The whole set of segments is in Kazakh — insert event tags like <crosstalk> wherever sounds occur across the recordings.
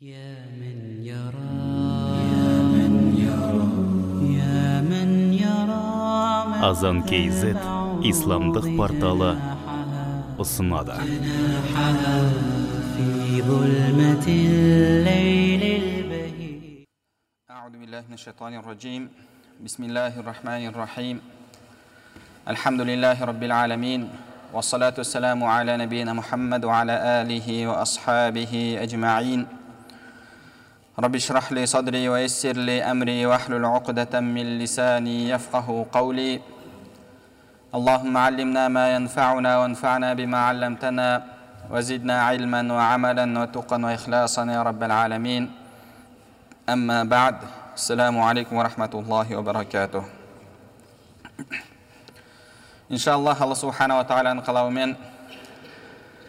يا من يرى يا من يرى يا من يرى азан kz исламдық порталы ұсынады جناحها في ظلمة الليل البهيج أعوذ بالله من الشيطان الرجيم بسم الله الرحمن الرحيم الحمد لله رب العالمين والصلاة والسلام على نبينا محمد وعلى آله وأصحابه أجمعين رب اشرح لي صدري ويسر لي أمري واحلل عقدة من لساني يفقه قولي. اللهم علمنا ما ينفعنا وانفعنا بما علمتنا وزدنا علما وعملا وتقا وإخلاصا يا رب العالمين. أما بعد السلام عليكم ورحمة الله وبركاته. إن شاء الله الله سبحانه وتعالى انقلوا من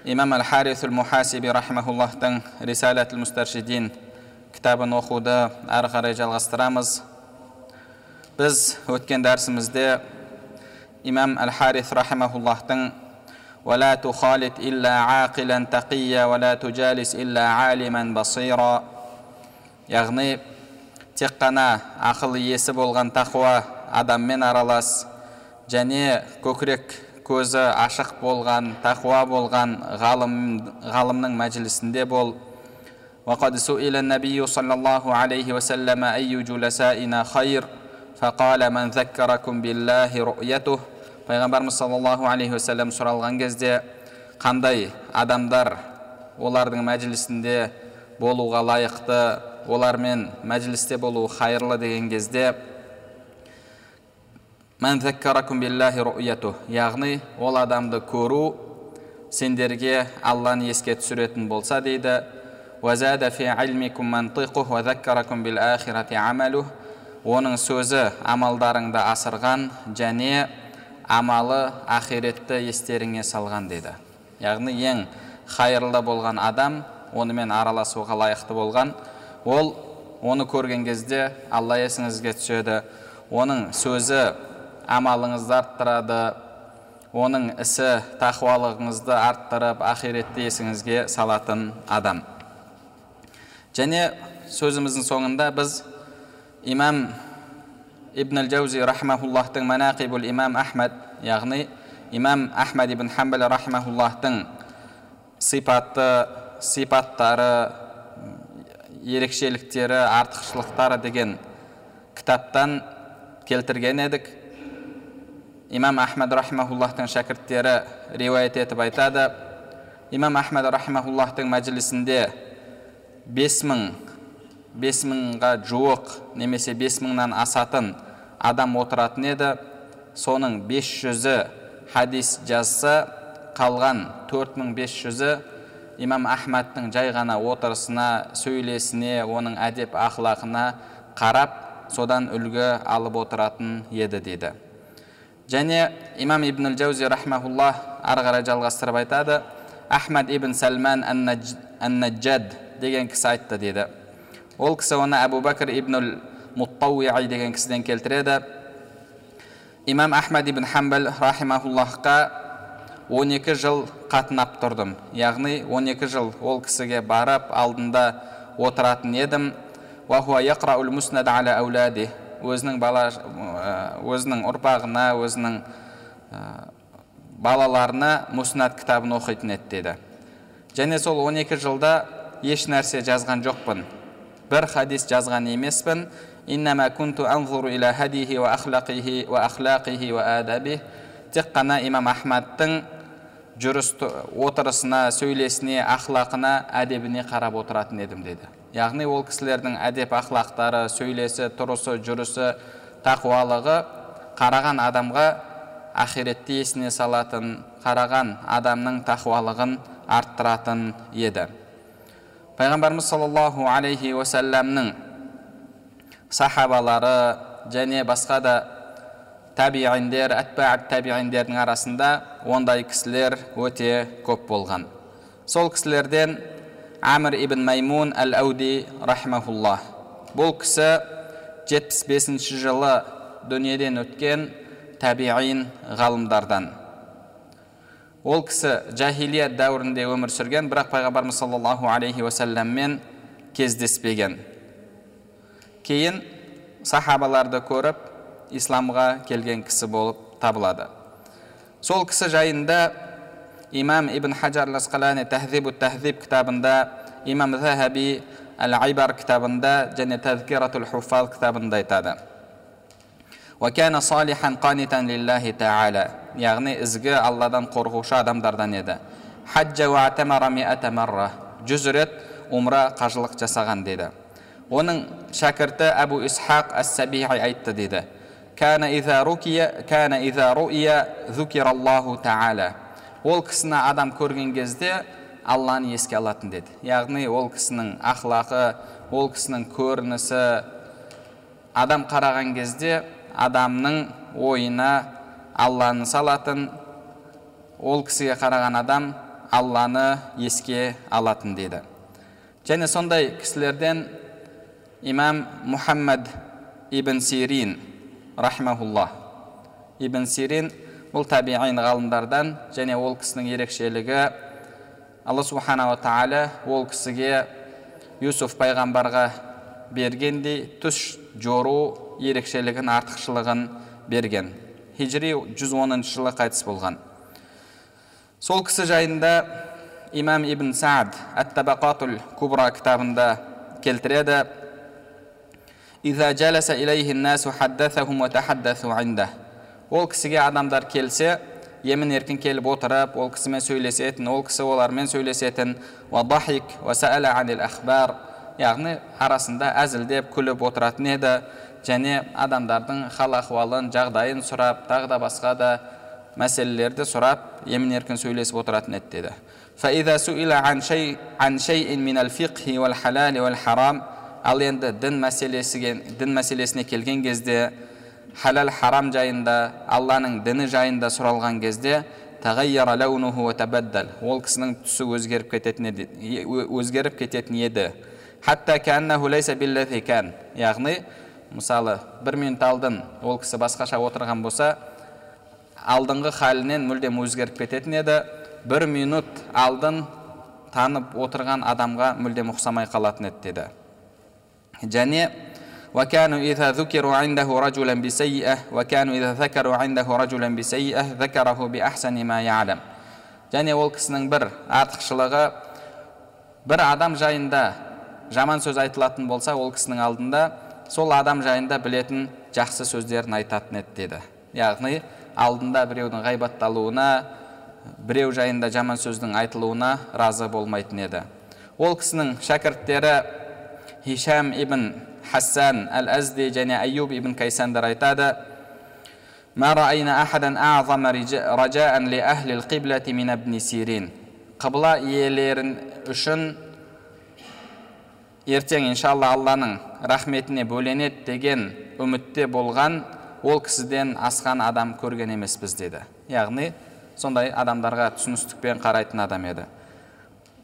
إمام الحارث المحاسبي رحمه الله تن رسالة المسترشدين. кітабын оқуды әрі қарай жалғастырамыз біз өткен дәрісімізде имам әл харис рахимахуллахтың ولا تخالط إلا عاقلا تقيا ولا تجالس إلا عالما بصيرا яғни тек қана ақыл иесі болған тақуа адаммен аралас және көкірек көзі ашық болған тақуа болған ғалым ғалымның мәжілісінде бол وقد سئل النبي صلى الله عليه وسلم أي جلسائنا خير فقال من ذكركم بالله رؤيته пайғамбарымыз саллаллаху алейхи уассалам сұралған кезде қандай адамдар олардың мәжілісінде болуға лайықты олармен мәжілісте болу хайырлы деген кезде яғни ол адамды көру сендерге алланы еске түсіретін болса дейді оның сөзі амалдарыңды асырған және амалы ақиретті естеріңе салған деді. Яғни ең хайырлы болған адам онымен араласуға лайықты болған. Ол оны көрген кезде алла есіңізге түседі оның сөзі амалыңызды арттырады. Оның ісі тақуалығыңызды арттырып ақиретті есіңізге салатын адам. Және сөзіміздің соңында біз имам ибн әл жаузи рахмауллахтың манақибул имам ахмад яғни имам ахмад ибн хамбал рахмауллахтың сипаты сипаттары ерекшеліктері артықшылықтары деген кітаптан келтірген едік. Имам ахмад рахимахуллахтың шәкірттері риуаят етіп айтады. Имам ахмад рахимахуллахтың мәжілісінде бес мың бес мыңға жуық немесе бес мыңнан асатын адам отыратын еді. Соның бес жүзі хадис жазса қалған төрт мың бес жүзі имам ахмадтың жай ғана отырысына сөйлесіне оның әдеп ақлақына қарап содан үлгі алып отыратын еді дейді және имам ибн жаузи рахмауллах ары қарай жалғастырып айтады. Ахмад ибн сәлман ан наджад деген кісі айтты дейді ол кісі оны әбу бәкір ибн муттауи деген кісіден келтіреді имам ахмад ибн хамбал рахимахуллахқа 12 жыл қатынап тұрдым яғни 12 жыл ол кісіге барып алдында отыратын едім өзінің бала өзінің ұрпағына өзінің балаларына муснат кітабын оқитын еді деді және сол 12 жылда еш нәрсе жазған жоқпын бір хадис жазған емеспін тек қана имам ахмадтың жүріс отырысына сөйлесіне ақлақына әдебіне қарап отыратын едім деді яғни ол кісілердің әдеп ақлақтары сөйлесі тұрысы жүрісі тақуалығы қараған адамға ақиретті есіне салатын қараған адамның тақуалығын арттыратын еді пайғамбарымыз саллаллаху алейхи уасаламның сахабалары және басқа да табииндер әтбаат табииндердің арасында ондай кісілер өте көп болған сол кісілерден әмір ибн маймун әл әуди рахмауллах бұл кісі 75 жылы дүниеден өткен табиин ғалымдардан ол кісі жахилият дәуірінде өмір сүрген бірақ пайғамбарымыз саллаллаху алейхи уассаламмен кездеспеген кейін сахабаларды көріп исламға келген кісі болып табылады сол кісі жайында имам ибн хаджар асқалани тахзибу тахзиб кітабында имам захаби әл айбар кітабында және тәзкиратул хуфаз кітабында айтады وكان صالحا قانتا لله تعالى яғни ізгі алладан қорқушы адамдардан еді. Хаджа жүз рет умра қажылық жасаған дейді оның шәкірті әбу исхақ әс сәбиғи айтты дейді ол кісіні адам көрген кезде алланы еске алатын деді. Яғни ол кісінің ақлақы ол кісінің көрінісі. Адам қараған кезде адамның ойына алланы салатын ол кісіге қараған адам алланы еске алатын деді және сондай кісілерден имам мұхаммад ибн сирин рахмаулла ибн сирин бұл табиғин ғалымдардан және ол кісінің ерекшелігі алла субханала тағала ол кісіге юсуф пайғамбарға бергендей түс жору ерекшелігін артықшылығын берген хижри 110 жылы қайтыс болған. Сол кісі жайында имам ибн саад ат табақатул кубра кітабында келтіреді. Ол кісіге адамдар келсе емін еркін келіп отырып ол кісімен сөйлесетін ол кісі олармен сөйлесетін. Яғни арасында әзілдеп күліп отыратын еді және адамдардың хал ахуалын жағдайын сұрап тағы да басқа да мәселелерді сұрап емін еркін сөйлесіп отыратын еді деді. Ал енді дін мәселесі дін мәселесіне келген кезде халал харам жайында алланың діні жайында сұралған кезде ол кісінің түсі өзгеріп кететін еді өзгеріп кететін еді. Яғни мысалы бір минут алдын ол кісі басқаша отырған болса алдыңғы халінен мүлдем өзгеріп кететін еді бір минут алдын танып отырған адамға мүлдем ұқсамай қалатын еді деді және وكانوا إذا ذكروا عنده رجلا بسيئة وكانوا إذا ذكروا عنده رجلا بسيئة ذكره بأحسن ما يعلم және ол кісінің бір артықшылығы бір адам жайында жаман сөз айтылатын болса ол кісінің алдында сол адам жайында білетін жақсы сөздерін айтатын еді деді. Яғни алдында біреудің ғайбатталуына біреу жайында жаман сөздің айтылуына разы болмайтын еді. Ол кісінің шәкірттері хишам ибн хассан әл әзди және әйюб ибн кайсандар айтады қыбла иелерін үшін ертең иншалла алланың рахметіне бөленеді деген үмітте болған ол кісіден асқан адам көрген емеспіз деді яғни сондай адамдарға түсіністікпен қарайтын адам еді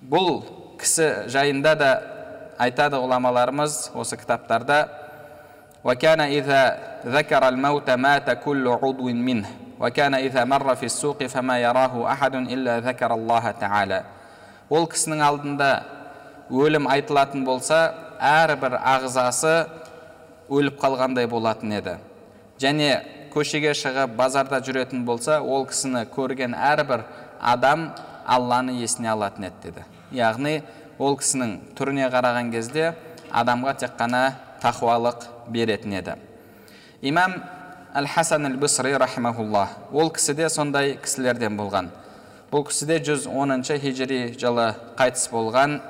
бұл кісі жайында да айтады ғұламаларымыз осы кітаптарда وكان إذا ذكر الموت مات كل عضو منه وكان إذا مر في السوق فما يراه أحد إلا ذكر الله تعالى ол кісінің алдында өлім айтылатын болса әрбір ағзасы өліп қалғандай болатын еді. Және көшеге шығып базарда жүретін болса ол кісіні көрген әрбір адам алланы есіне алатын еді деді. Яғни ол кісінің түріне қараған кезде адамға тек қана тақуалық беретін еді. Имам әл хасан әл бысри рахимахулла ол кісі де сондай кісілерден болған. Бұл кісі де 110 хижри жылы қайтыс болған.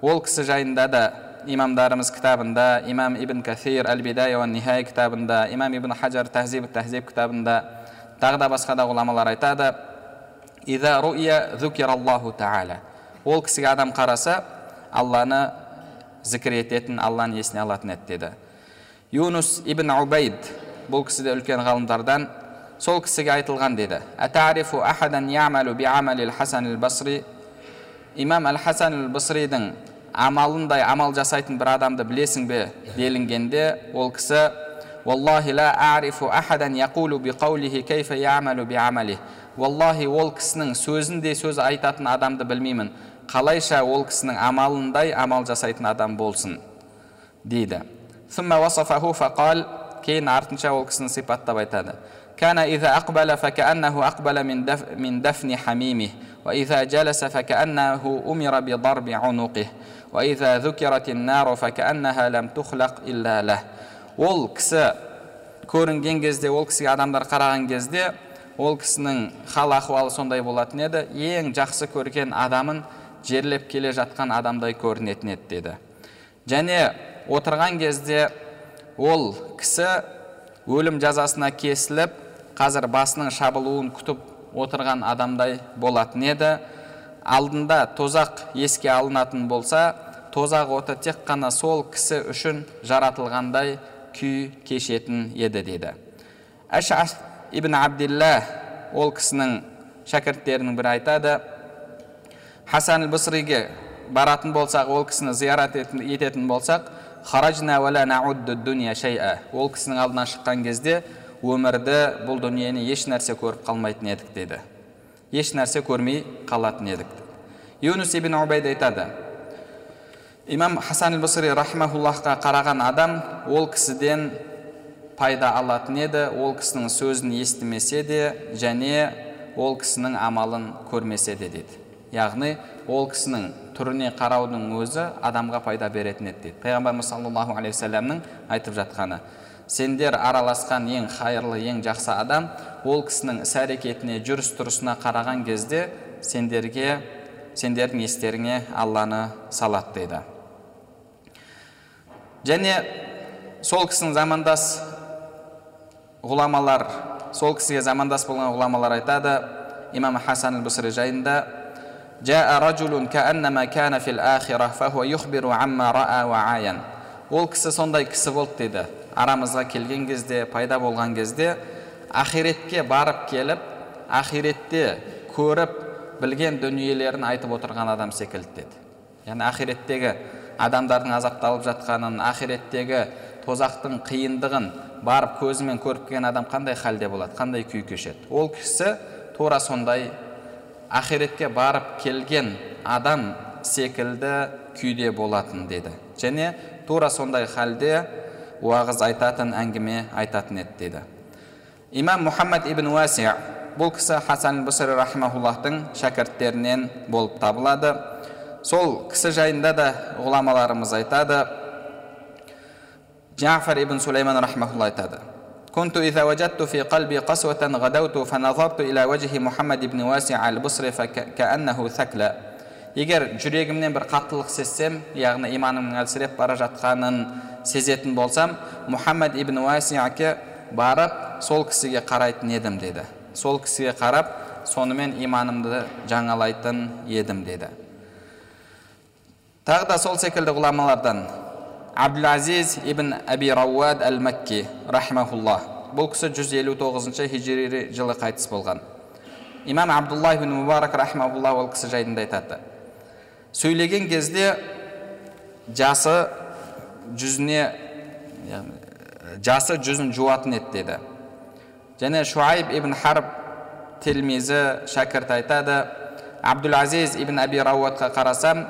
Ол кісі жайында да имамдарымыз кітабында имам ибн кафир әл бидая уан нихая кітабында имам ибн хаджар тахзиб тахзиб кітабында тағы да басқа да ғұламалар айтады ол кісіге адам қараса алланы зікір ететін алланы есіне алатын еді деді юнус ибн убайд бұл кісі де үлкен ғалымдардан сол кісіге айтылған деді имам әл хасан әл басридің амалындай амал жасайтын бір адамды білесің бе делінгенде ол кісі уаллахи ол кісінің сөзіндей сөз айтатын адамды білмеймін қалайша ол кісінің амалындай амал жасайтын адам болсын дейді ثم وصفه فقال кейін артынша ол кісіні сипаттап айтады كان إذا أقبل فكأنه أقبل من دف من دفن حميمه وإذا جلس فكأنه أمر بضرب عنقه وإذا ذكرت النار فكأنها لم تخلق إلا له ол кісі көрінген кезде ол кісіге адамдар қараған кезде ол кісінің хал ахуалы сондай болатын еді ең жақсы көрген адамын жерлеп келе жатқан адамдай көрінетін еді деді және отырған кезде ол кісі өлім жазасына кесіліп қазір басының шабылуын күтіп отырған адамдай болатын еді. Алдында тозақ еске алынатын болса тозақ оты тек қана сол кісі үшін жаратылғандай күй кешетін еді деді. Әшаш ибн абдилла ол кісінің шәкірттерінің бірі айтады хасан бысриге баратын болсақ ол кісіні зиярат ететін болсақ ол кісінің алдынан шыққан кезде өмірді бұл дүниені еш нәрсе көріп қалмайтын едік деді еш нәрсе көрмей қалатын едік. Юнус ибн убайд айтады. Имам хасан бысри рахмауллахқа қараған адам ол кісіден пайда алатын еді ол кісінің сөзін естімесе де және ол кісінің амалын көрмесе де деді яғни ол кісінің түріне қараудың өзі адамға пайда беретін еді дейді. Пайғамбарымыз саллаллаху алейхи айтып жатқаны. Сендер араласқан ең қайырлы ең жақсы адам ол кісінің іс әрекетіне жүріс тұрысына қараған кезде сендерге сендердің естеріңе алланы салады дейді. Және сол кісінің замандас ғұламалар сол кісіге замандас болған ғұламалар айтады. Имам хасан бысри жайында ол кісі сондай кісі болды дейді. Арамызға келген кезде пайда болған кезде ақиретке барып келіп ақиретте көріп білген дүниелерін айтып отырған адам секілді деді. Яғни ақиреттегі адамдардың азапталып жатқанын ақиреттегі тозақтың қиындығын барып көзімен көріп келген адам қандай халде болады қандай күй кешеді? Ол кісі тура сондай ақиретке барып келген адам секілді күйде болатын деді. Және тура сондай халде уағыз айтатын әңгіме айтатын еді дейді имам мұхаммад ибн уаси бұл кісі хасан бусри рахмауллахтың шәкірттерінен болып табылады сол кісі жайында да ғұламаларымыз айтады جعفر ибн سليمان رحمه الله айтады كنت إذا وجدت في قلبي قسوة غدوت فنظرت إلى وجه محمد بن واسع البصري فكأنه ثكلى егер жүрегімнен бір қаттылық сезсем яғни иманымның әлсіреп бара жатқанын сезетін болсам мұхаммад ибн уасиаке барып сол кісіге қарайтын едім деді. Сол кісіге қарап сонымен иманымды жаңалайтын едім деді. Тағы да сол секілді ғұламалардан абдул ибн әби рауад әл мәкки рахмаулла бұл кісі 159 хижри жылы қайтыс болған. Имам абдулла ибн мубарак рахмаулла ол кісі жайында айтады. Сөйлеген кезде жасы жүзіне жасы жүзін жуатын еді деді және шуайб ибн харб телмизі шәкірт айтады абдул азиз ибн әби рауатқа қарасам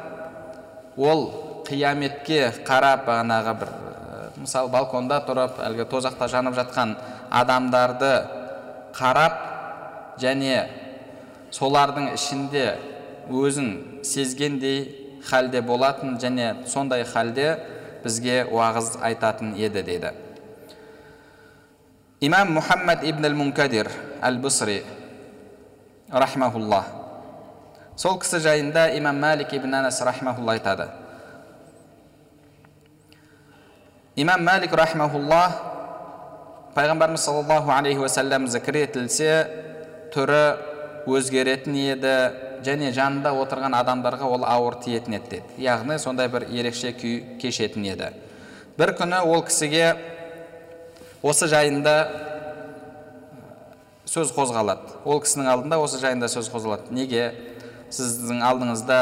ол қияметке қарап бағанағы бір мысалы балконда тұрып әлгі тозақта жанып жатқан адамдарды қарап және солардың ішінде өзін сезгендей халде болатын және сондай халде бізге уағыз айтатын еді деді имам мұхаммад ибн әл мункадир әл бусри рахмаулла сол кісі жайында имам мәлик ибн анас рахмаулла айтады. Имам мәлик рахмаулла пайғамбарымыз саллаллаху алейхи уассалам зікір етілсе түрі өзгеретін еді және жанында отырған адамдарға ол ауыр тиетін еді деді. Яғни сондай бір ерекше күй кешетін еді. бір күні ол кісіге осы жайында сөз қозғалады. Ол кісінің алдында осы жайында сөз қозғалады. Неге? Сіздің алдыңызда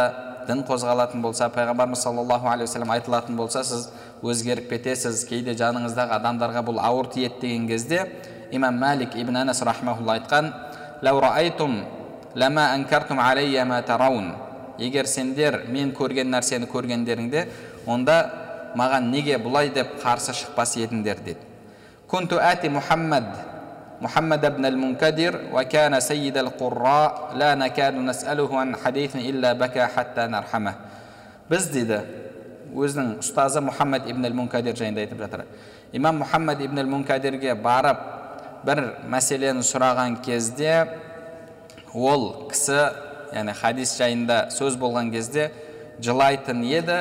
дін қозғалатын болса пайғамбарымыз саллаллаху алейхи уассалам айтылатын болса сіз өзгеріп кетесіз кейде жаныңыздағы адамдарға бұл ауыр тиеді деген кезде имам мәлик ибн анас айтқан егер сендер мен көрген нәрсені көргендеріңде онда маған неге бұлай деп қарсы шықпас едіңдер деді كنت آتي محمد محمد بن المنكدر وكان سيد القراء لا نكاد نسأله عن حديث إلا بكى حتى نرحمه біз дейді өзінің ұстазы мұхаммад ибн әл мункадир жайында айтып жатыр имам мұхаммад ибн әл мункадирге барып бір мәселені сұраған кезде ол кісі яғни хадис жайында сөз болған кезде жылайтын еді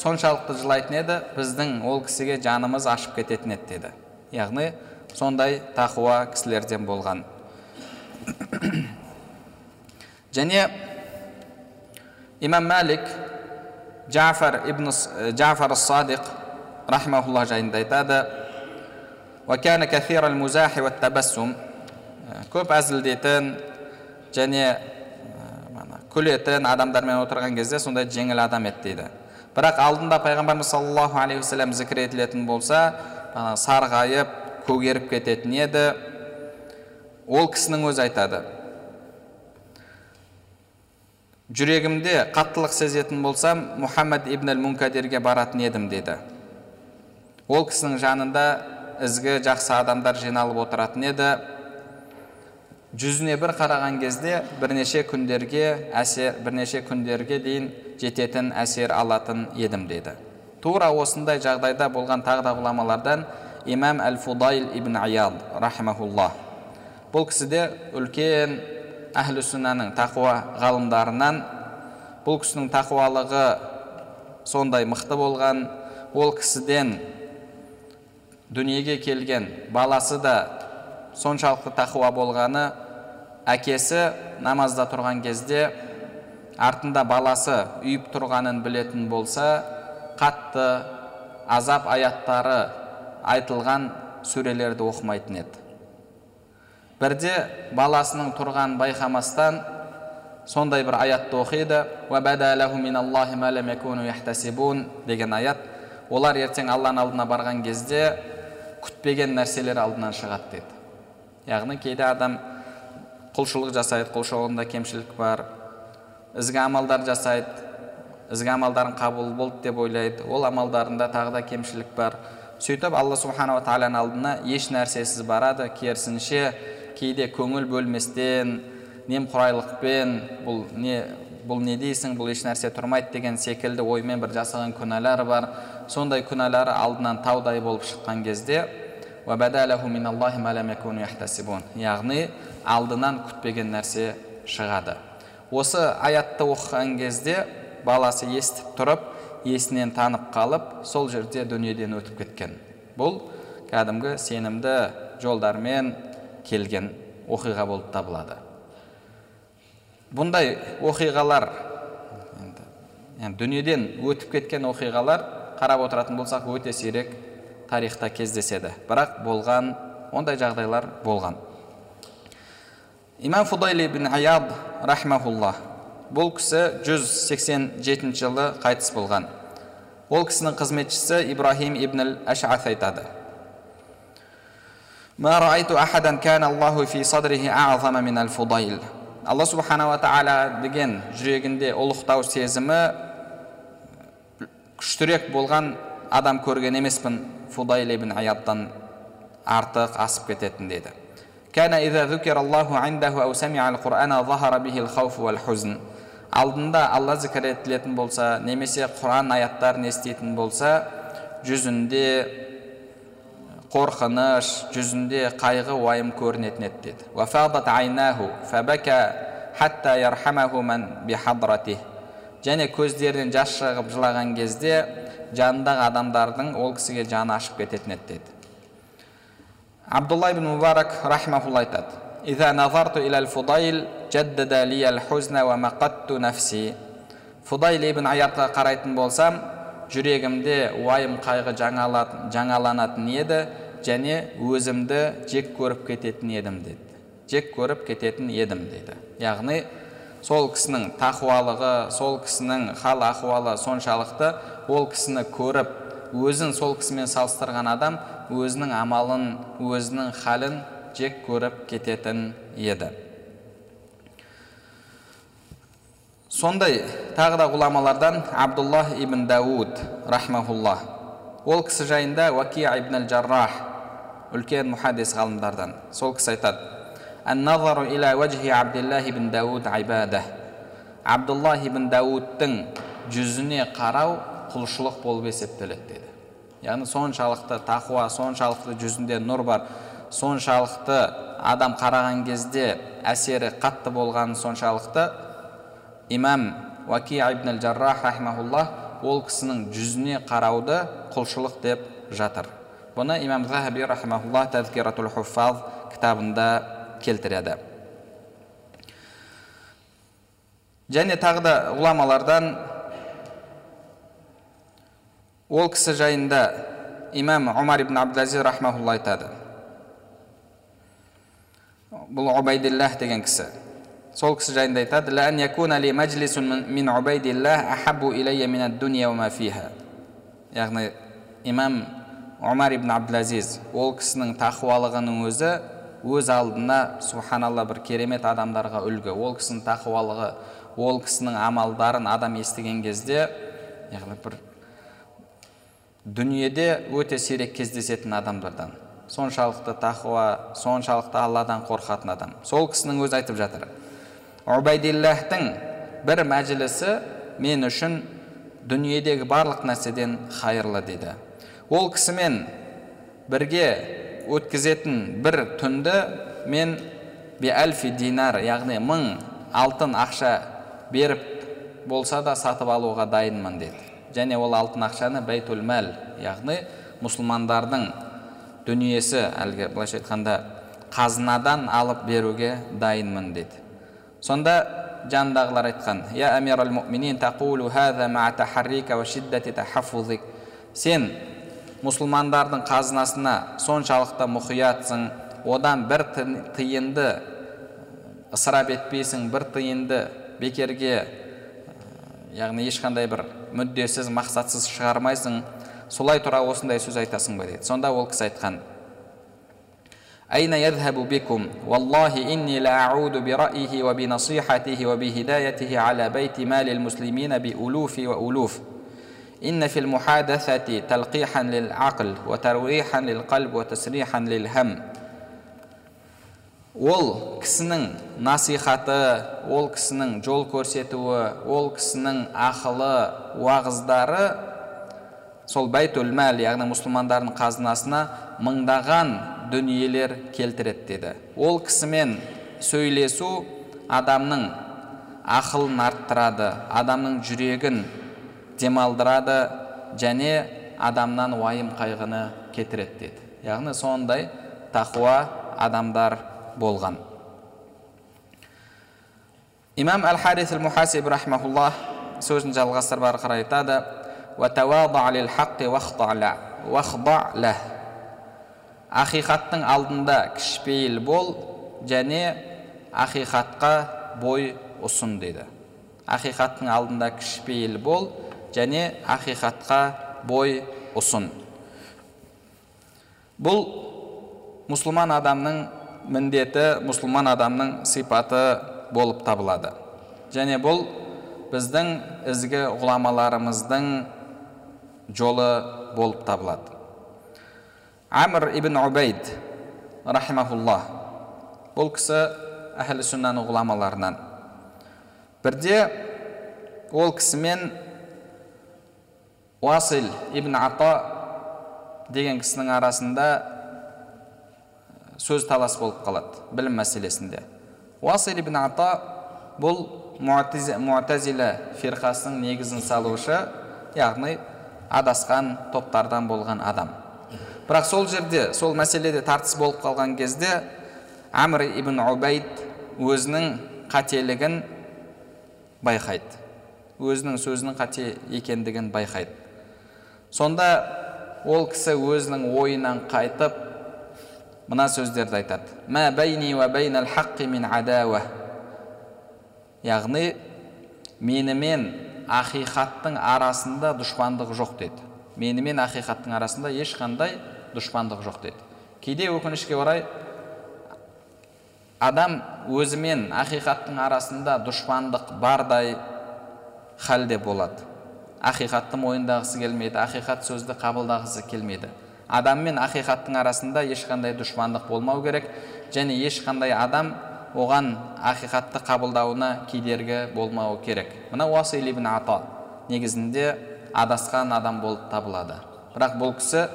соншалықты жылайтын еді біздің ол кісіге жанымыз ашып кететін еді деді. Яғни сондай тақуа кісілерден болған. <coughs> Және имам мәлик джафар ибн джафар садиқ рахмаулла жайында айтады көп әзілдейтін және күлетін адамдармен отырған кезде сондай жеңіл адам еді дейді. Бірақ алдында пайғамбарымыз саллаллаху алейхи уассалам зікір етілетін болса сарғайып көгеріп кететін еді. Ол кісінің өзі айтады. Жүрегімде қаттылық сезетін болсам мұхаммад ибн әл мункадирге баратын едім деді ол кісінің жанында ізгі жақсы адамдар жиналып отыратын еді. Жүзіне бір қараған кезде бірнеше күндерге әсер бірнеше күндерге дейін жететін әсер алатын едім деді. Тура осындай жағдайда болған тағы да ғұламалардан имам әл фудайл ибн аяд рахимахулла бұл кісі де үлкен әхлі сүннаның тақуа ғалымдарынан бұл кісінің тақуалығы сондай мықты болған ол кісіден дүниеге келген баласы да соншалықты тақуа болғаны әкесі намазда тұрған кезде артында баласы үйіп тұрғанын білетін болса қатты азап аяттары айтылған сүрелерді оқымайтын еді. Бірде баласының тұрғанын байқамастан сондай бір аятты оқиды. Деген аят олар ертең алланың алдына барған кезде күтпеген нәрселер алдынан шығады деді. Яғни кейде адам құлшылық жасайды құлшылығында кемшілік бар. Ізгі амалдар жасайды ізгі амалдарын қабыл болды деп ойлайды. Ол амалдарында тағы да кемшілік бар. Сөйтіп алла субханала тағаланың алдына еш нәрсесіз барады керісінше кейде көңіл бөлместен немқұрайлықпен бұл не бұл не дейсің бұл еш нәрсе тұрмайды деген секілді оймен бір жасаған күнәлары бар. Сондай күнәлары алдынан таудай болып шыққан кезде яғни алдынан күтпеген нәрсе шығады. Осы аятты оқыған кезде баласы естіп тұрып есінен танып қалып сол жерде дүниеден өтіп кеткен. Бұл кәдімгі сенімді жолдармен келген оқиға болып табылады. Бұндай оқиғалар енді дүниеден өтіп кеткен оқиғалар қарап отыратын болсақ өте сирек тарихта кездеседі. Бірақ болған ондай жағдайлар болған. Имам фудайл ибн аяд рахмаулла бұл кісі 187 жылы қайтыс болған ол кісінің қызметшісі ибрахим ибн ашат айтады алла субханала тағала деген жүрегінде ұлықтау сезімі күштірек болған адам көрген емеспін фудайл ибн аяттан артық асып кететін деді алдында алла зікір етілетін болса немесе құран аяттарын еститін болса жүзінде қорқыныш жүзінде қайғы уайым көрінетін еді деді және көздерінен жас шығып жылаған кезде жанындағы адамдардың ол кісіге жаны ашып кететін еді деді. Абдулла ибн мубарак рахимахулла айтады фудайл ибн аятқа қарайтын болсам жүрегімде уайым қайғы жаңаланатын еді және өзімді жек көріп кететін едім деді жек көріп кететін едім деді яғни сол кісінің тақуалығы сол кісінің хал ахуалы соншалықты ол кісіні көріп өзін сол кісімен салыстырған адам өзінің амалын өзінің халін жек көріп кететін еді сондай тағы да ғұламалардан абдуллах ибн дауд рахмаулла ол кісі жайында уакия ибн әл жаррах үлкен мұхаддис ғалымдардан сол кісі айтады النظر إلى وجه عبد الله بن داود عبادة абдуллах ибн дауудтың жүзіне қарау құлшылық болып есептеледі деді яғни соншалықты тақуа соншалықты жүзінде нұр бар соншалықты адам қараған кезде әсері қатты болғаны соншалықты имам уаки ибн жаррах рахимахуллах ол кісінің жүзіне қарауды құлшылық деп жатыр. Бұны имам захаби рахимахуллах тәзкиратул хуффаз кітабында келтіреді. Және тағы да ғұламалардан ол кісі жайында имам омар ибн абдулазиз рахмаулла айтады. Бұл убайдиллах деген кісі. Сол кісі жайында айтады яғни имам омар ибн абдулазиз ол кісінің тақуалығының өзі өз алдына субханалла бір керемет адамдарға үлгі. Ол кісінің тақуалығы ол кісінің амалдарын адам естіген кезде яғни бір дүниеде өте сирек кездесетін адамдардан соншалықты тақуа соншалықты алладан қорқатын адам. Сол кісінің өзі айтып жатыр. Убайдиллахтың бір мәжілісі мен үшін дүниедегі барлық нәрседен хайырлы дейді ол кісімен бірге өткізетін бір түнді мен би әлфи динар яғни мың алтын ақша беріп болса да сатып алуға дайынмын деді. Және ол алтын ақшаны бәйтул мәл яғни мұсылмандардың дүниесі әлгі былайша айтқанда қазынадан алып беруге дайынмын деді сонда жанындағылар айтқан я сен мұсылмандардың қазынасына соншалықты мұқиятсың одан бір тиынды ысырап етпейсің бір тиынды бекерге яғни ешқандай бір мүддесіз мақсатсыз шығармайсың солай тұра осындай сөз айтасың ба дейді сонда ол кісі айтқан أين يذهب بكم والله إني لأعود برأيه وبنصيحته وبهدايته على بيت مال المسلمين بألوف وألوف إن في المحادثة تلقيحا للعقل وترويحا للقلب وتسريحا للهم ол кісінің насихаты ол кісінің жол көрсетуі ол кісінің ақылы уағыздары сол бәйтул мәл яғни мұсылмандардың қазынасына мыңдаған дүниелер келтіреді деді. Ол кісімен сөйлесу адамның ақылын арттырады адамның жүрегін демалдырады және адамнан уайым қайғыны кетіреді деді. Яғни сондай тақуа адамдар болған. Имам әл харис әл мухасиб рахмаулла сөзін жалғастырып ары қарай айтады. Ақиқаттың алдында кішіпейіл бол және ақиқатқа бой ұсын деді ақиқаттың алдында кішіпейіл бол және ақиқатқа бой ұсын. Бұл мұсылман адамның міндеті мұсылман адамның сипаты болып табылады. Және бұл біздің ізгі ғұламаларымыздың жолы болып табылады. Әмір ибн убайд рахимахулла бұл кісі әхлі сүннаның ғұламаларынан. Бірде ол кісімен уасил ибн ата деген кісінің арасында сөз талас болып қалады білім мәселесінде уасил ибн ата бұл муатазила фирқасының негізін салушы яғни адасқан топтардан болған адам бірақ сол жерде сол мәселеде тартыс болып қалған кезде әмір ибн убайд өзінің қателігін байқайды өзінің сөзінің қате екендігін байқайды сонда ол кісі өзінің ойынан қайтып мына сөздерді айтады. Мә бәйни уә хаққи мин адауа яғни менімен ақиқаттың арасында дұшпандық жоқ деді. Менімен ақиқаттың арасында ешқандай дұшпандық жоқ деді. Кейде өкінішке орай адам өзімен ақиқаттың арасында дұшпандық бардай халде болады. Ақиқатты мойындағысы келмейді ақиқат сөзді қабылдағысы келмейді. Адам мен ақиқаттың арасында ешқандай дұшпандық болмау керек және ешқандай адам оған ақиқатты қабылдауына кедергі болмауы керек. Мына уасил ибн ата негізінде адасқан адам болып табылады. Бірақ бұл кісі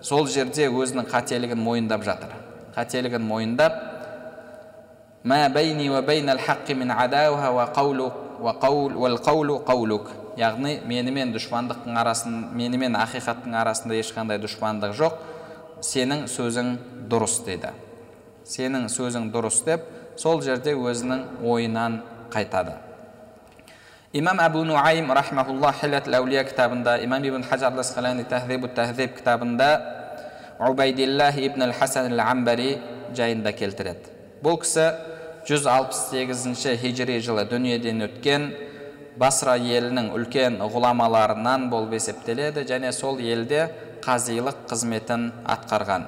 сол жерде өзінің қателігін мойындап жатыр. Қателігін мойындап яғни менімен дұшпандықтың арасын менімен ақиқаттың арасында ешқандай дұшпандық жоқ. Сенің сөзің дұрыс дейді сенің сөзің дұрыс деп сол жерде өзінің ойынан қайтады. Имам әбу нуайм рахмаулла хилят әулия кітабында имам ибн хажар тахзибу тахзиб кітабында убайдиллах ибн ал хасан ал амбари жайында келтіреді. Бұл кісі 168 хижри жылы дүниеден өткен басра елінің үлкен ғұламаларынан болып есептеледі және сол елде қазилық қызметін атқарған.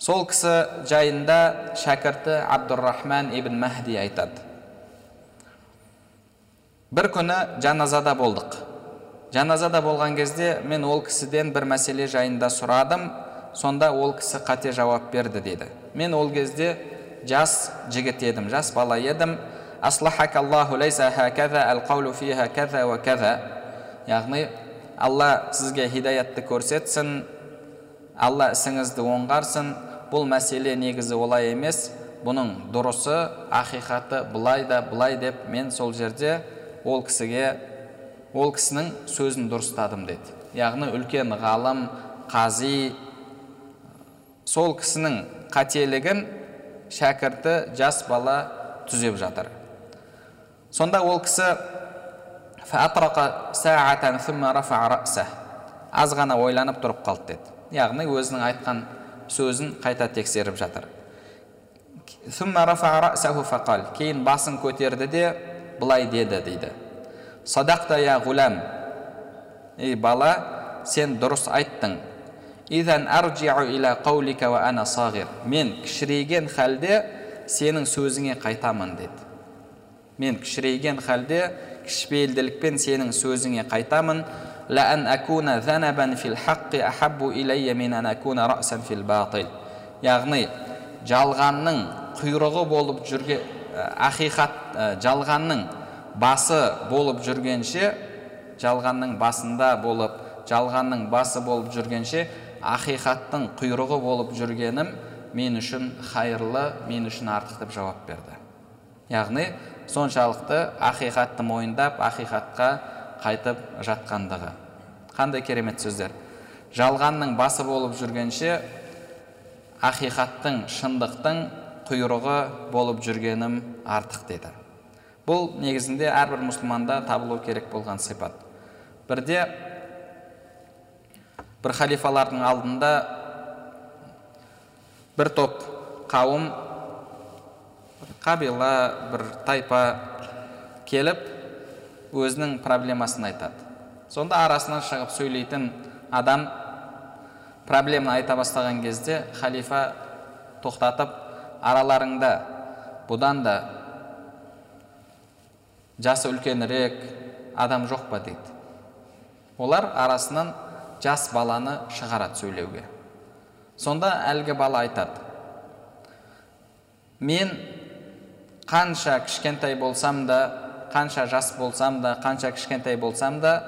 Сол кісі жайында шәкірті абдурахман ибн мәхди айтады. Бір күні жаназада болдық. Жаназада болған кезде мен ол кісіден бір мәселе жайында сұрадым. Сонда ол кісі қате жауап берді дейді мен ол кезде жас жігіт едім жас бала едім. Яғни алла сізге хидаятты көрсетсін алла ісіңізді оңғарсын бұл мәселе негізі олай емес бұның дұрысы ақиқаты былай да былай деп мен сол жерде ол кісіге ол кісінің сөзін дұрыстадым деді яғни үлкен ғалым қази сол кісінің қателігін шәкірті жас бала түзеп жатыр сонда ол кісі аз ғана ойланып тұрып қалды деді. Яғни өзінің айтқан сөзін қайта тексеріп жатыр. Кейін басын көтерді де былай деді дейді. Садақта я ғулам ей бала сен дұрыс айттың мен кішірейген халде сенің сөзіңе қайтамын деді. Мен кішірейген халде кішіпейілділікпен сенің сөзіңе қайтамын. Яғни жалғанның құйрығы болып жүрген ақиқат жалғанның басы болып жүргенше жалғанның басында болып жалғанның басы болып жүргенше ақиқаттың құйрығы болып жүргенім мен үшін хайырлы мен үшін артық деп жауап берді. Яғни соншалықты ақиқатты мойындап ақиқатқа қайтып жатқандығы. Қандай керемет сөздер. Жалғанның басы болып жүргенше ақиқаттың шындықтың құйрығы болып жүргенім артық деді. Бұл негізінде әрбір мұсылманда табылу керек болған сипат. Бірде бір халифалардың алдында бір топ қауым қабила бір тайпа келіп өзінің проблемасын айтады. Сонда арасынан шығып сөйлейтін адам проблеманы айта бастаған кезде халифа тоқтатып араларыңда бұдан да жасы үлкенірек адам жоқ па? дейді. Олар арасынан жас баланы шығарады сөйлеуге. Сонда әлгі бала айтады мен қанша кішкентай болсам да қанша жас болсам да қанша кішкентай болсам да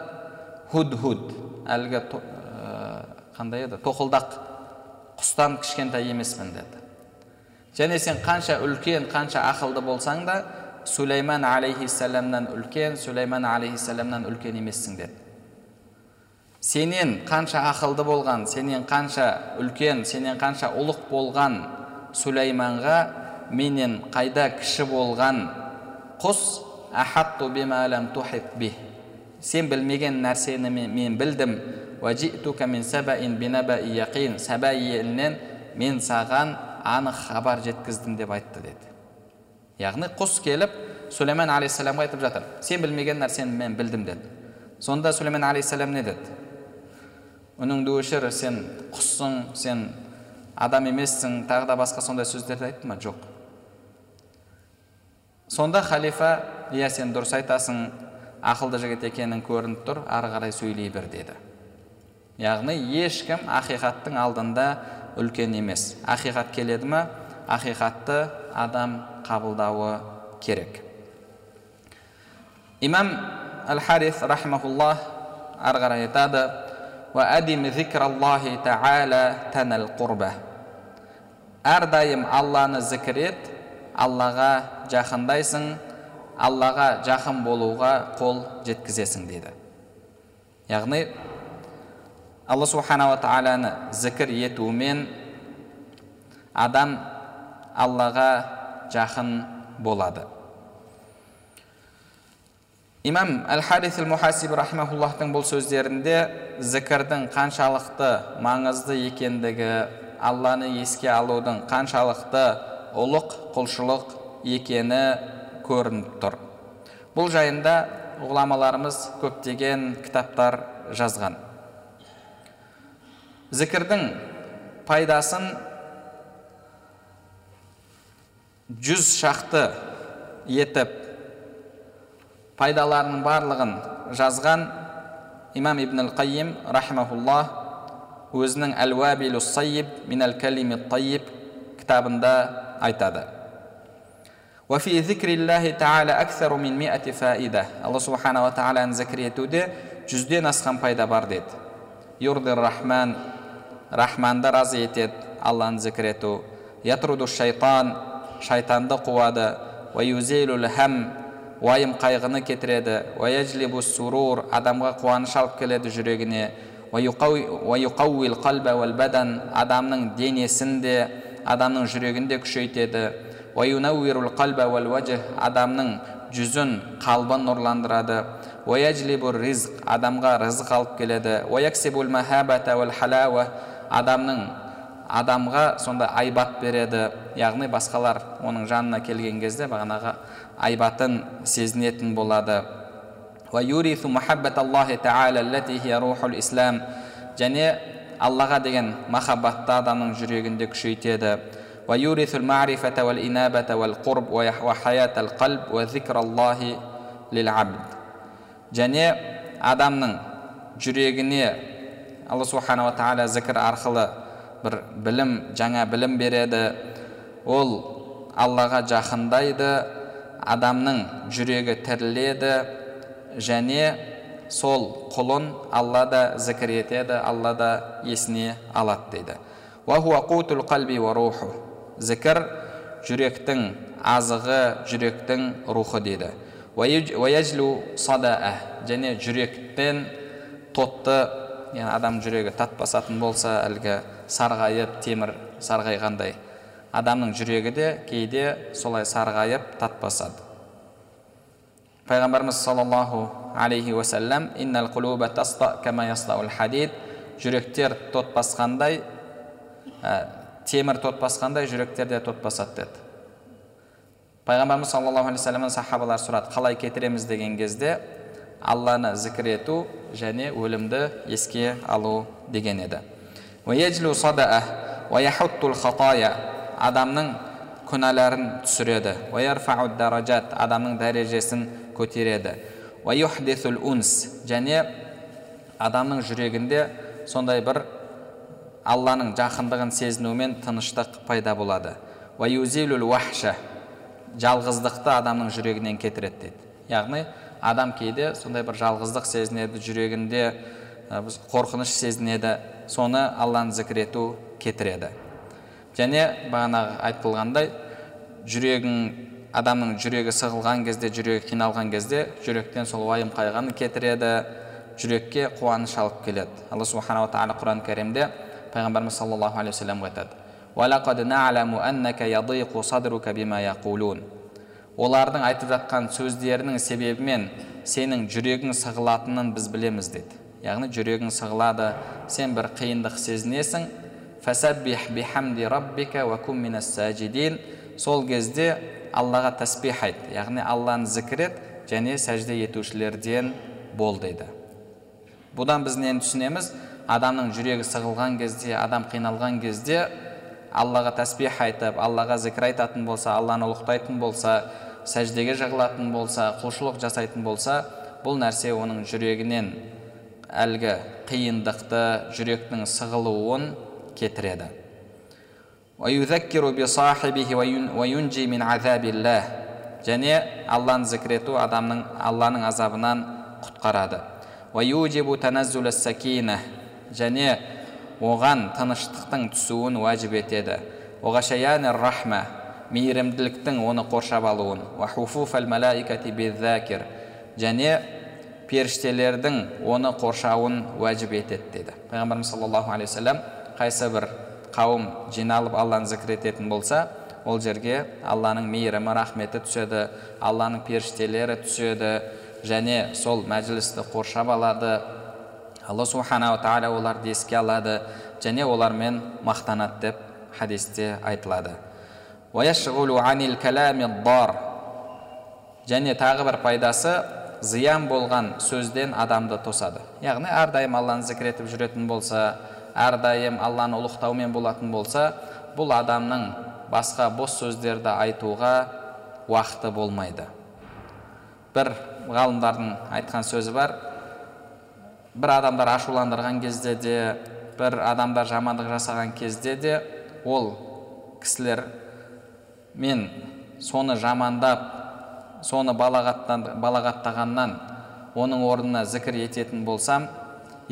худ худ әлгі қандай еді тоқылдақ құстан кішкентай емеспін деді және сен қанша үлкен қанша ақылды болсаң да сүлейман алейхисаламнан үлкен сүлейман алейхисаламнан үлкен емессің деді сенен қанша ақылды болған сенен қанша үлкен сенен қанша ұлық болған сүлейманға менен қайда кіші болған құс сен білмеген нәрсені мен, білдім. Саба елінен мен саған анық хабар жеткіздім деп айтты деді. Яғни құс келіп сүлеймен алейхисаламға айтып жатыр. Сен білмеген нәрсені мен білдім деді. Сонда сүлеймен алейхисалам не деді? Үніңді өшір сен құссың сен адам емессің тағы да басқа сондай сөздерді айтты ма? Жоқ сонда халифа иә сен дұрыс айтасың ақылды жігіт екенің көрініп тұр ары қарай сөйлей бер деді. Яғни ешкім ақиқаттың алдында үлкен емес. Ақиқат келеді ма ақиқатты адам қабылдауы керек. Имам әл харис рахимахуллах ары қарай айтады әрдайым алланы зікір ет аллаға жақындайсың аллаға жақын болуға қол жеткізесің дейді. Яғни алла субханала тағаланы зікір етумен адам аллаға жақын болады. Имам әл харис мухасиб рахмауллахтың бұл сөздерінде зікірдің қаншалықты маңызды екендігі алланы еске алудың қаншалықты ұлық құлшылық екені көрініп тұр. Бұл жайында ғұламаларымыз көптеген кітаптар жазған. Зікірдің пайдасын жүз шақты етіп пайдаларының барлығын жазған имам ибн әл қайим рахимахуллах өзінің әл уабилу сайиб минал калими тайиб кітабында айтады وفي ذكر الله تعالى أكثر من مئة فائدة الله سبحانه وتعالى ذكر етуде жүзден асқан пайда бар деді юрдир рахман рахманды разы етеді алланы зікір ету ятруду шайтан шайтанды қуады хам уайым қайғыны кетіреді уаяжлибу сурур адамға қуаныш алып келеді жүрегіне адамның денесін де адамның жүрегін де күшейтеді адамның жүзін қалбын нұрландырады. Ризq адамға рызық алып келеді. Адамның адамға сонда айбат береді. Яғни басқалар оның жанына келген кезде бағанағы айбатын сезінетін болады. Және аллаға деген махаббатты адамның жүрегінде күшейтеді ويورث المعرفة والإنابة والقرب وحياة القلب وذكر الله للعبد және адамның жүрегіне алла субханала тағала зікір арқылы бір білім жаңа білім береді ол аллаға жақындайды адамның жүрегі тіріледі және сол құлын алла да зікір етеді алла да есіне алады дейді. Зікір жүректің азығы жүректің рухы дейді. Және жүректен тотты яғни адам жүрегі тат басатын болса әлгі сарғайып темір сарғайғандай. Адамның жүрегі де кейде солай сарғайып тат басады пайғамбарымыз саллаллаху алейхи уасалам жүректер тот басқандай темір тот басқандай жүректер де тот басады деді. Пайғамбарымыз саллаллаху алейхи вассаламнан сахабалар сұрады қалай кетіреміз? деген кезде алланы зікір ету және өлімді еске алу деген еді. Адамның күнәларын түсіреді. Адамның дәрежесін көтереді. Және адамның жүрегінде сондай бір алланың жақындығын сезінумен тыныштық пайда болады. Уахша жалғыздықты адамның жүрегінен кетіреді дейді. Яғни адам кейде сондай бір жалғыздық сезінеді жүрегінде қорқыныш сезінеді соны алланы зікір ету кетіреді. Және бағанағы айтылғандай жүрегің адамның жүрегі сығылған кезде жүрегі қиналған кезде жүректен сол уайым қайғыны кетіреді. Жүрекке қуаныш алып келеді. Алла субханала тағала құран кәрімде пайғамбарымыз саллаллаху алейхи вассаламға айтады. Олардың айтып жатқан сөздерінің себебімен сенің жүрегің сығылатынын біз білеміз деді яғни жүрегің сығылады сен бір қиындық сезінесің. Сол кезде аллаға тәсбих айт. Яғни алланы зікір ет және сәжде етушілерден бол дейді. Бұдан біз нені түсінеміз? Адамның жүрегі сығылған кезде адам қиналған кезде аллаға тәсбих айтып аллаға зікір айтатын болса алланы ұлықтайтын болса сәждеге жығылатын болса құлшылық жасайтын болса бұл нәрсе оның жүрегінен әлгі қиындықты жүректің сығылуын кетіреді. Және алланы зікір ету адамның алланың азабынан құтқарады. Және оған тыныштықтың түсуін уәжіп етеді. Рахма мейірімділіктің оны қоршап алуын. Және періштелердің оны қоршауын уәжіп етеді деді. Пайғамбарымыз саллаллаху алейхи уассалам қайсы бір қауым жиналып алланы зікір ететін болса ол жерге алланың мейірімі рахметі түседі алланың періштелері түседі және сол мәжілісті қоршап алады. Алла субханала тағала оларды еске алады және олармен мақтанады деп хадисте айтылады. Және тағы бір пайдасы зиян болған сөзден адамды тосады. Яғни әрдайым алланы зікір етіп жүретін болса әрдайым алланы ұлықтаумен болатын болса бұл адамның басқа бос сөздерді айтуға уақыты болмайды. Бір ғалымдардың айтқан сөзі бар. Бір адамдар ашуландырған кезде де бір адамдар жамандық жасаған кезде де ол кісілер мен соны жамандап соны балағаттағаннан оның орнына зікір ететін болсам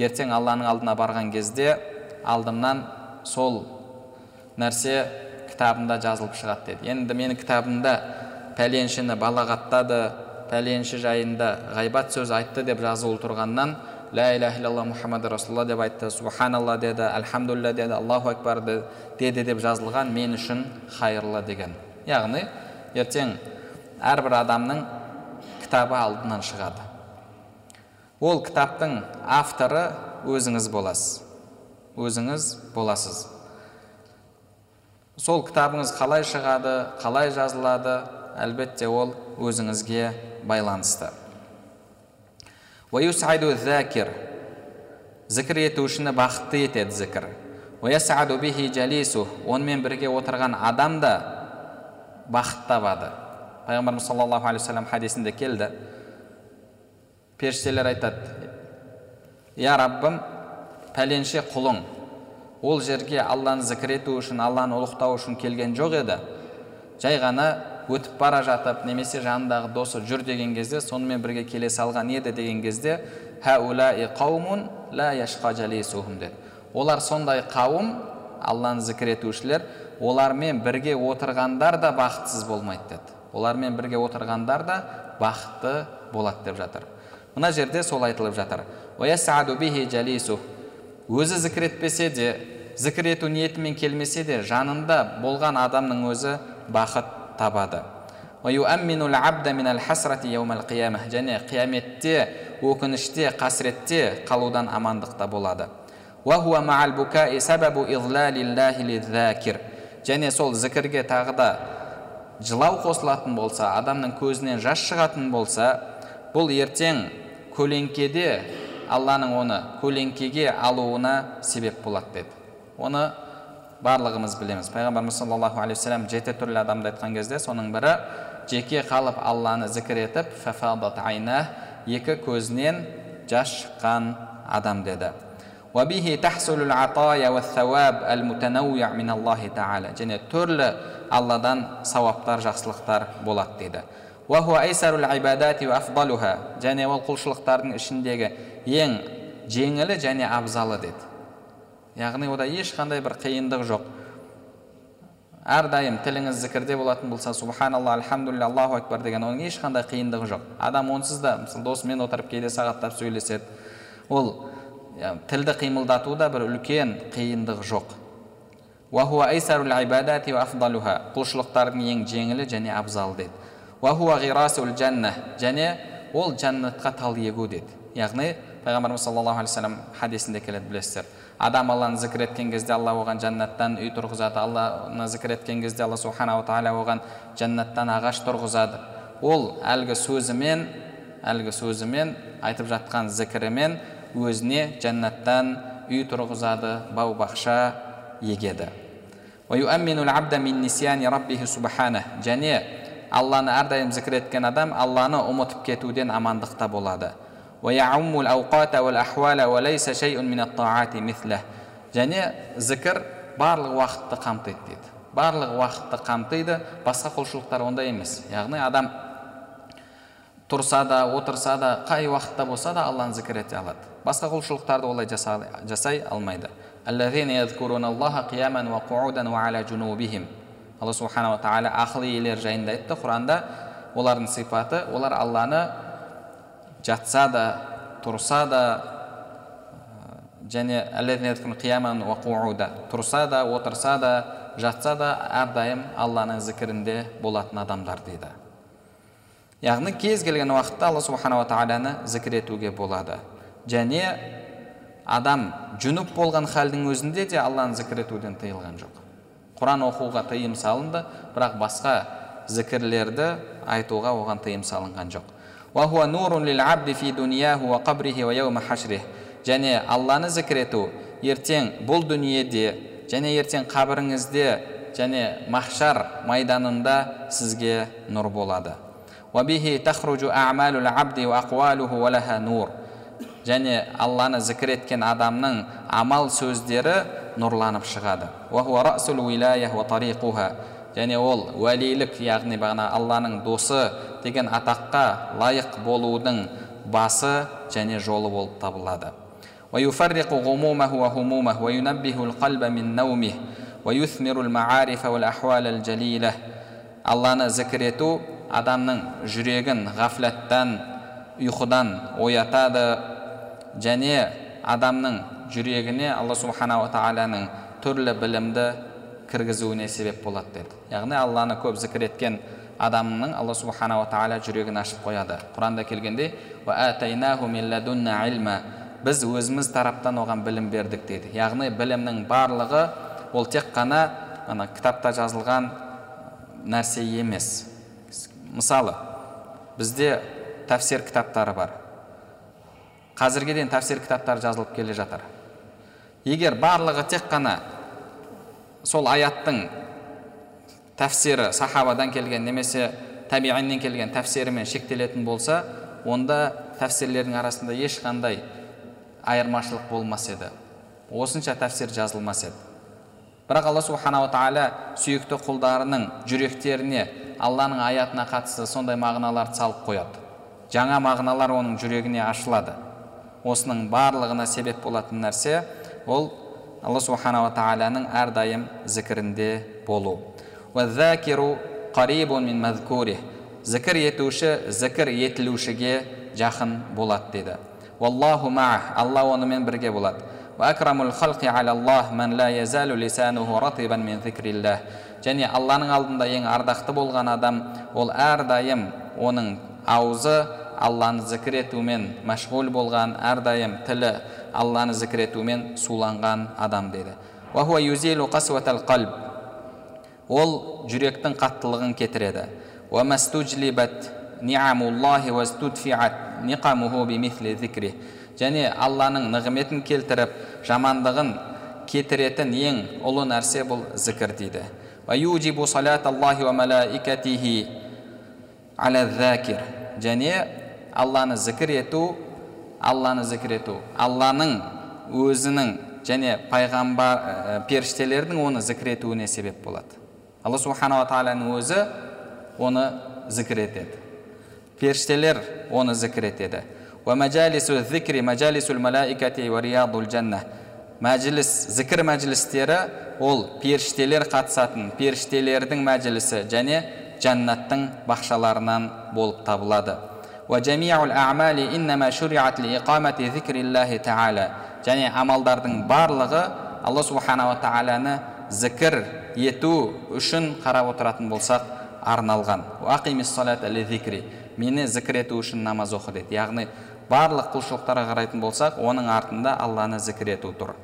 ертең алланың алдына барған кезде алдымнан сол нәрсе кітабымда жазылып шығады деді. Енді менің кітабымда пәленшені балағаттады пәленші жайында ғайбат сөз айтты деп жазылып тұрғаннан ля иляха иллалла мұхаммад расулалла деп айтты. Субханалла деді альхамдулилля деді аллаху акбар деді деп жазылған мен үшін хайырлы деген. Яғни ертең әрбір адамның кітабы алдынан шығады. Ол кітаптың авторы өзіңіз боласыз. Өзіңіз боласыз. Сол кітабыңыз қалай шығады қалай жазылады әлбетте ол өзіңізге байланысты. Зікір етушіні бақытты етеді зікір. Онымен бірге отырған адам да бақыт табады. Пайғамбарымыз саллаллаху алейхи вассалам хадисінде келді. Періштелер айтады. Я раббым пәленше құлың. Ол жерге алланы зікір ету үшін алланы ұлықтау үшін келген жоқ еді. Жай ғана өтіп бара жатып немесе жанындағы досы жүр деген кезде сонымен бірге келе салған еді деген кезде деді. Олар сондай қауым алланы зікір етушілер олармен бірге отырғандар да бақытсыз болмайды деді. Олармен бірге отырғандар да бақытты болады деп жатыр. Мына жерде сол айтылып жатыр. Өзі зікір етпесе де зікір ету ниетімен келмесе де жанында болған адамның өзі бақыт табады. Және қияметте өкініште қасіретте қалудан амандықта болады. Және сол зікірге тағы да жылау қосылатын болса адамның көзінен жас шығатын болса бұл ертең көлеңкеде алланың оны көлеңкеге алуына себеп болады деді. Оны барлығымыз білеміз. Пайғамбарымыз саллаллаху алейхи вассалам жеті түрлі адамды айтқан кезде соның бірі жеке қалып алланы зікір етіп айна екі көзінен жас шыққан адам деді. Және түрлі алладан сауаптар жақсылықтар болады дейді және ол құлшылықтардың ішіндегі ең жеңілі және абзалы деді яғни ода ешқандай бір қиындық жоқ әрдайым тіліңіз зікірде болатын болса субханалла альхамдулилля аллаху акбар деген оның ешқандай қиындығы жоқ адам онсыз да мысалы досымен отырып кейде сағаттап сөйлеседі ол тілді қимылдатуда бір үлкен қиындық жоқ құлшылықтардың ең жеңілі және абзалы деді және ол жәннатқа тал егу деді. Яғни пайғамбарымыз саллаллаху алейхи вассалам хадисінде келеді білесіздер. Адам алланы зікір еткен кезде алла оған жәннаттан үй тұрғызады. Алланы зікір еткен кезде алла субханала тағала оған жәннаттан ағаш тұрғызады. Ол әлгі сөзімен әлгі сөзімен айтып жатқан зікірімен өзіне жәннаттан үй тұрғызады бау бақша егеді. Және алланы әрдайым зікір еткен адам алланы ұмытып кетуден амандықта болады және зікір барлық уақытты қамтиды дейді барлық уақытты қамтиды басқа құлшылықтар ондай емес яғни адам тұрса да отырса да қай уақытта болса да алланы зікір ете алады басқа құлшылықтарды олай жасай алмайды алла субханала тағала ақыл иелері жайында айтты. Құранда олардың сипаты олар алланы жатса да тұрса да және тұрса да отырса да жатса да әрдайым алланың зікірінде болатын адамдар дейді. Яғни кез келген уақытта алла субханала тағаланы зікір етуге болады. Және адам жүніп болған халдің өзінде де алланы зікір етуден тыйылған жоқ. Құран оқуға тыйым салынды бірақ басқа зікірлерді айтуға оған тыйым салынған жоқ. Және алланы зікір ету ертең бұл дүниеде және ертең қабіріңізде және махшар майданында сізге нұр болады. Және алланы зікір еткен адамның амал сөздері нұрланып шығады және ол уәлилік яғни бағана алланың досы деген атаққа лайық болудың басы және жолы болып табылады ويفرق غمومه وهمومه وينبه القلب من نومه ويثمر المعارف والأحوال الجليلة алланы зікір ету адамның жүрегін ғафлаттан ұйқыдан оятады және адамның жүрегіне алла субханала тағаланың түрлі білімді кіргізуіне себеп болады деді. Яғни алланы көп зікір еткен адамның алла субханала тағала жүрегін ашып қояды. Құранда келгенде біз өзіміз тараптан оған білім бердік дейді яғни білімнің барлығы ол тек қана ана кітапта жазылған нәрсе емес. Мысалы бізде тәфсир кітаптары бар. Қазірге дейін тәфсир кітаптары жазылып келе жатыр. Егер барлығы тек қана сол аяттың тәфсирі сахабадан келген немесе табииннен келген тәфсирімен шектелетін болса онда тәфсирлердің арасында ешқандай айырмашылық болмас еді. Осынша тәфсир жазылмас еді. Бірақ алла субханала тағала сүйікті құлдарының жүректеріне алланың аятына қатысты сондай мағыналарды салып қояды. Жаңа мағыналар оның жүрегіне ашылады. Осының барлығына себеп болатын нәрсе ол алла субханала тағаланың әрдайым зікірінде болу. Зікір етуші зікір етілушіге жақын болады деді. Уаллаху маа алла онымен бірге болады. Және алланың алдында ең ардақты болған адам ол әрдайым оның аузы алланы зікір етумен мәшғул болған әрдайым тілі алланы зікір етумен суланған адам дейді. Ол жүректің қаттылығын кетіреді. Және алланың нығметін келтіріп жамандығын кетіретін ең ұлы нәрсе бұл зікір дейді. Және алланы зікір ету алланы зікір ету. Алланың өзінің және пайғамбар періштелердің оны зікір етуіне себеп болады. Алла субханала тағаланың өзі оны зікір етеді. Періштелер оны зікір етеді. Мәжіліс зікір мәжілістері ол періштелер қатысатын періштелердің мәжілісі және жәннаттың бақшаларынан болып табылады. Және амалдардың барлығы алла субханала тағаланы зікір ету үшін қарап отыратын болсақ арналған мені зікір ету үшін намаз оқы дейді яғни барлық құлшылықтарға қарайтын болсақ оның артында алланы зікір ету тұр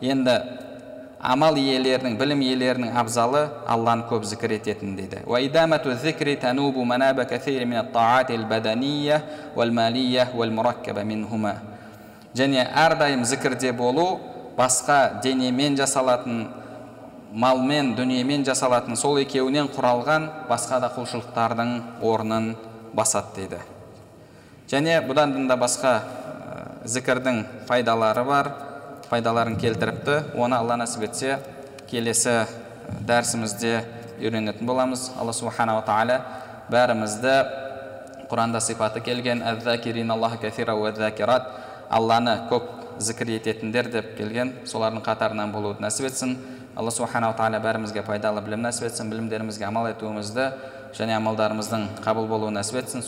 енді амал иелерінің білім иелерінің абзалы алланы көп зікір ететін дейді. Және әрдайым зікірде болу басқа денемен жасалатын малмен дүниемен жасалатын сол екеуінен құралған басқа да құлшылықтардың орнын басады дейді. Және бұдан да басқа зікірдің пайдалары бар. Пайдаларын келтіріпті. Оны алла нәсіп етсе келесі дәрісімізде үйренетін боламыз. Алла субханала тағала бәрімізді құранда сипаты келген алланы көп зікір ететіндер деп келген солардың қатарынан болуды нәсіп етсін. Алла субханала тағала бәрімізге пайдалы білім нәсіп етсін білімдерімізге амал етуімізді және амалдарымыздың қабыл болуын нәсіп етсін.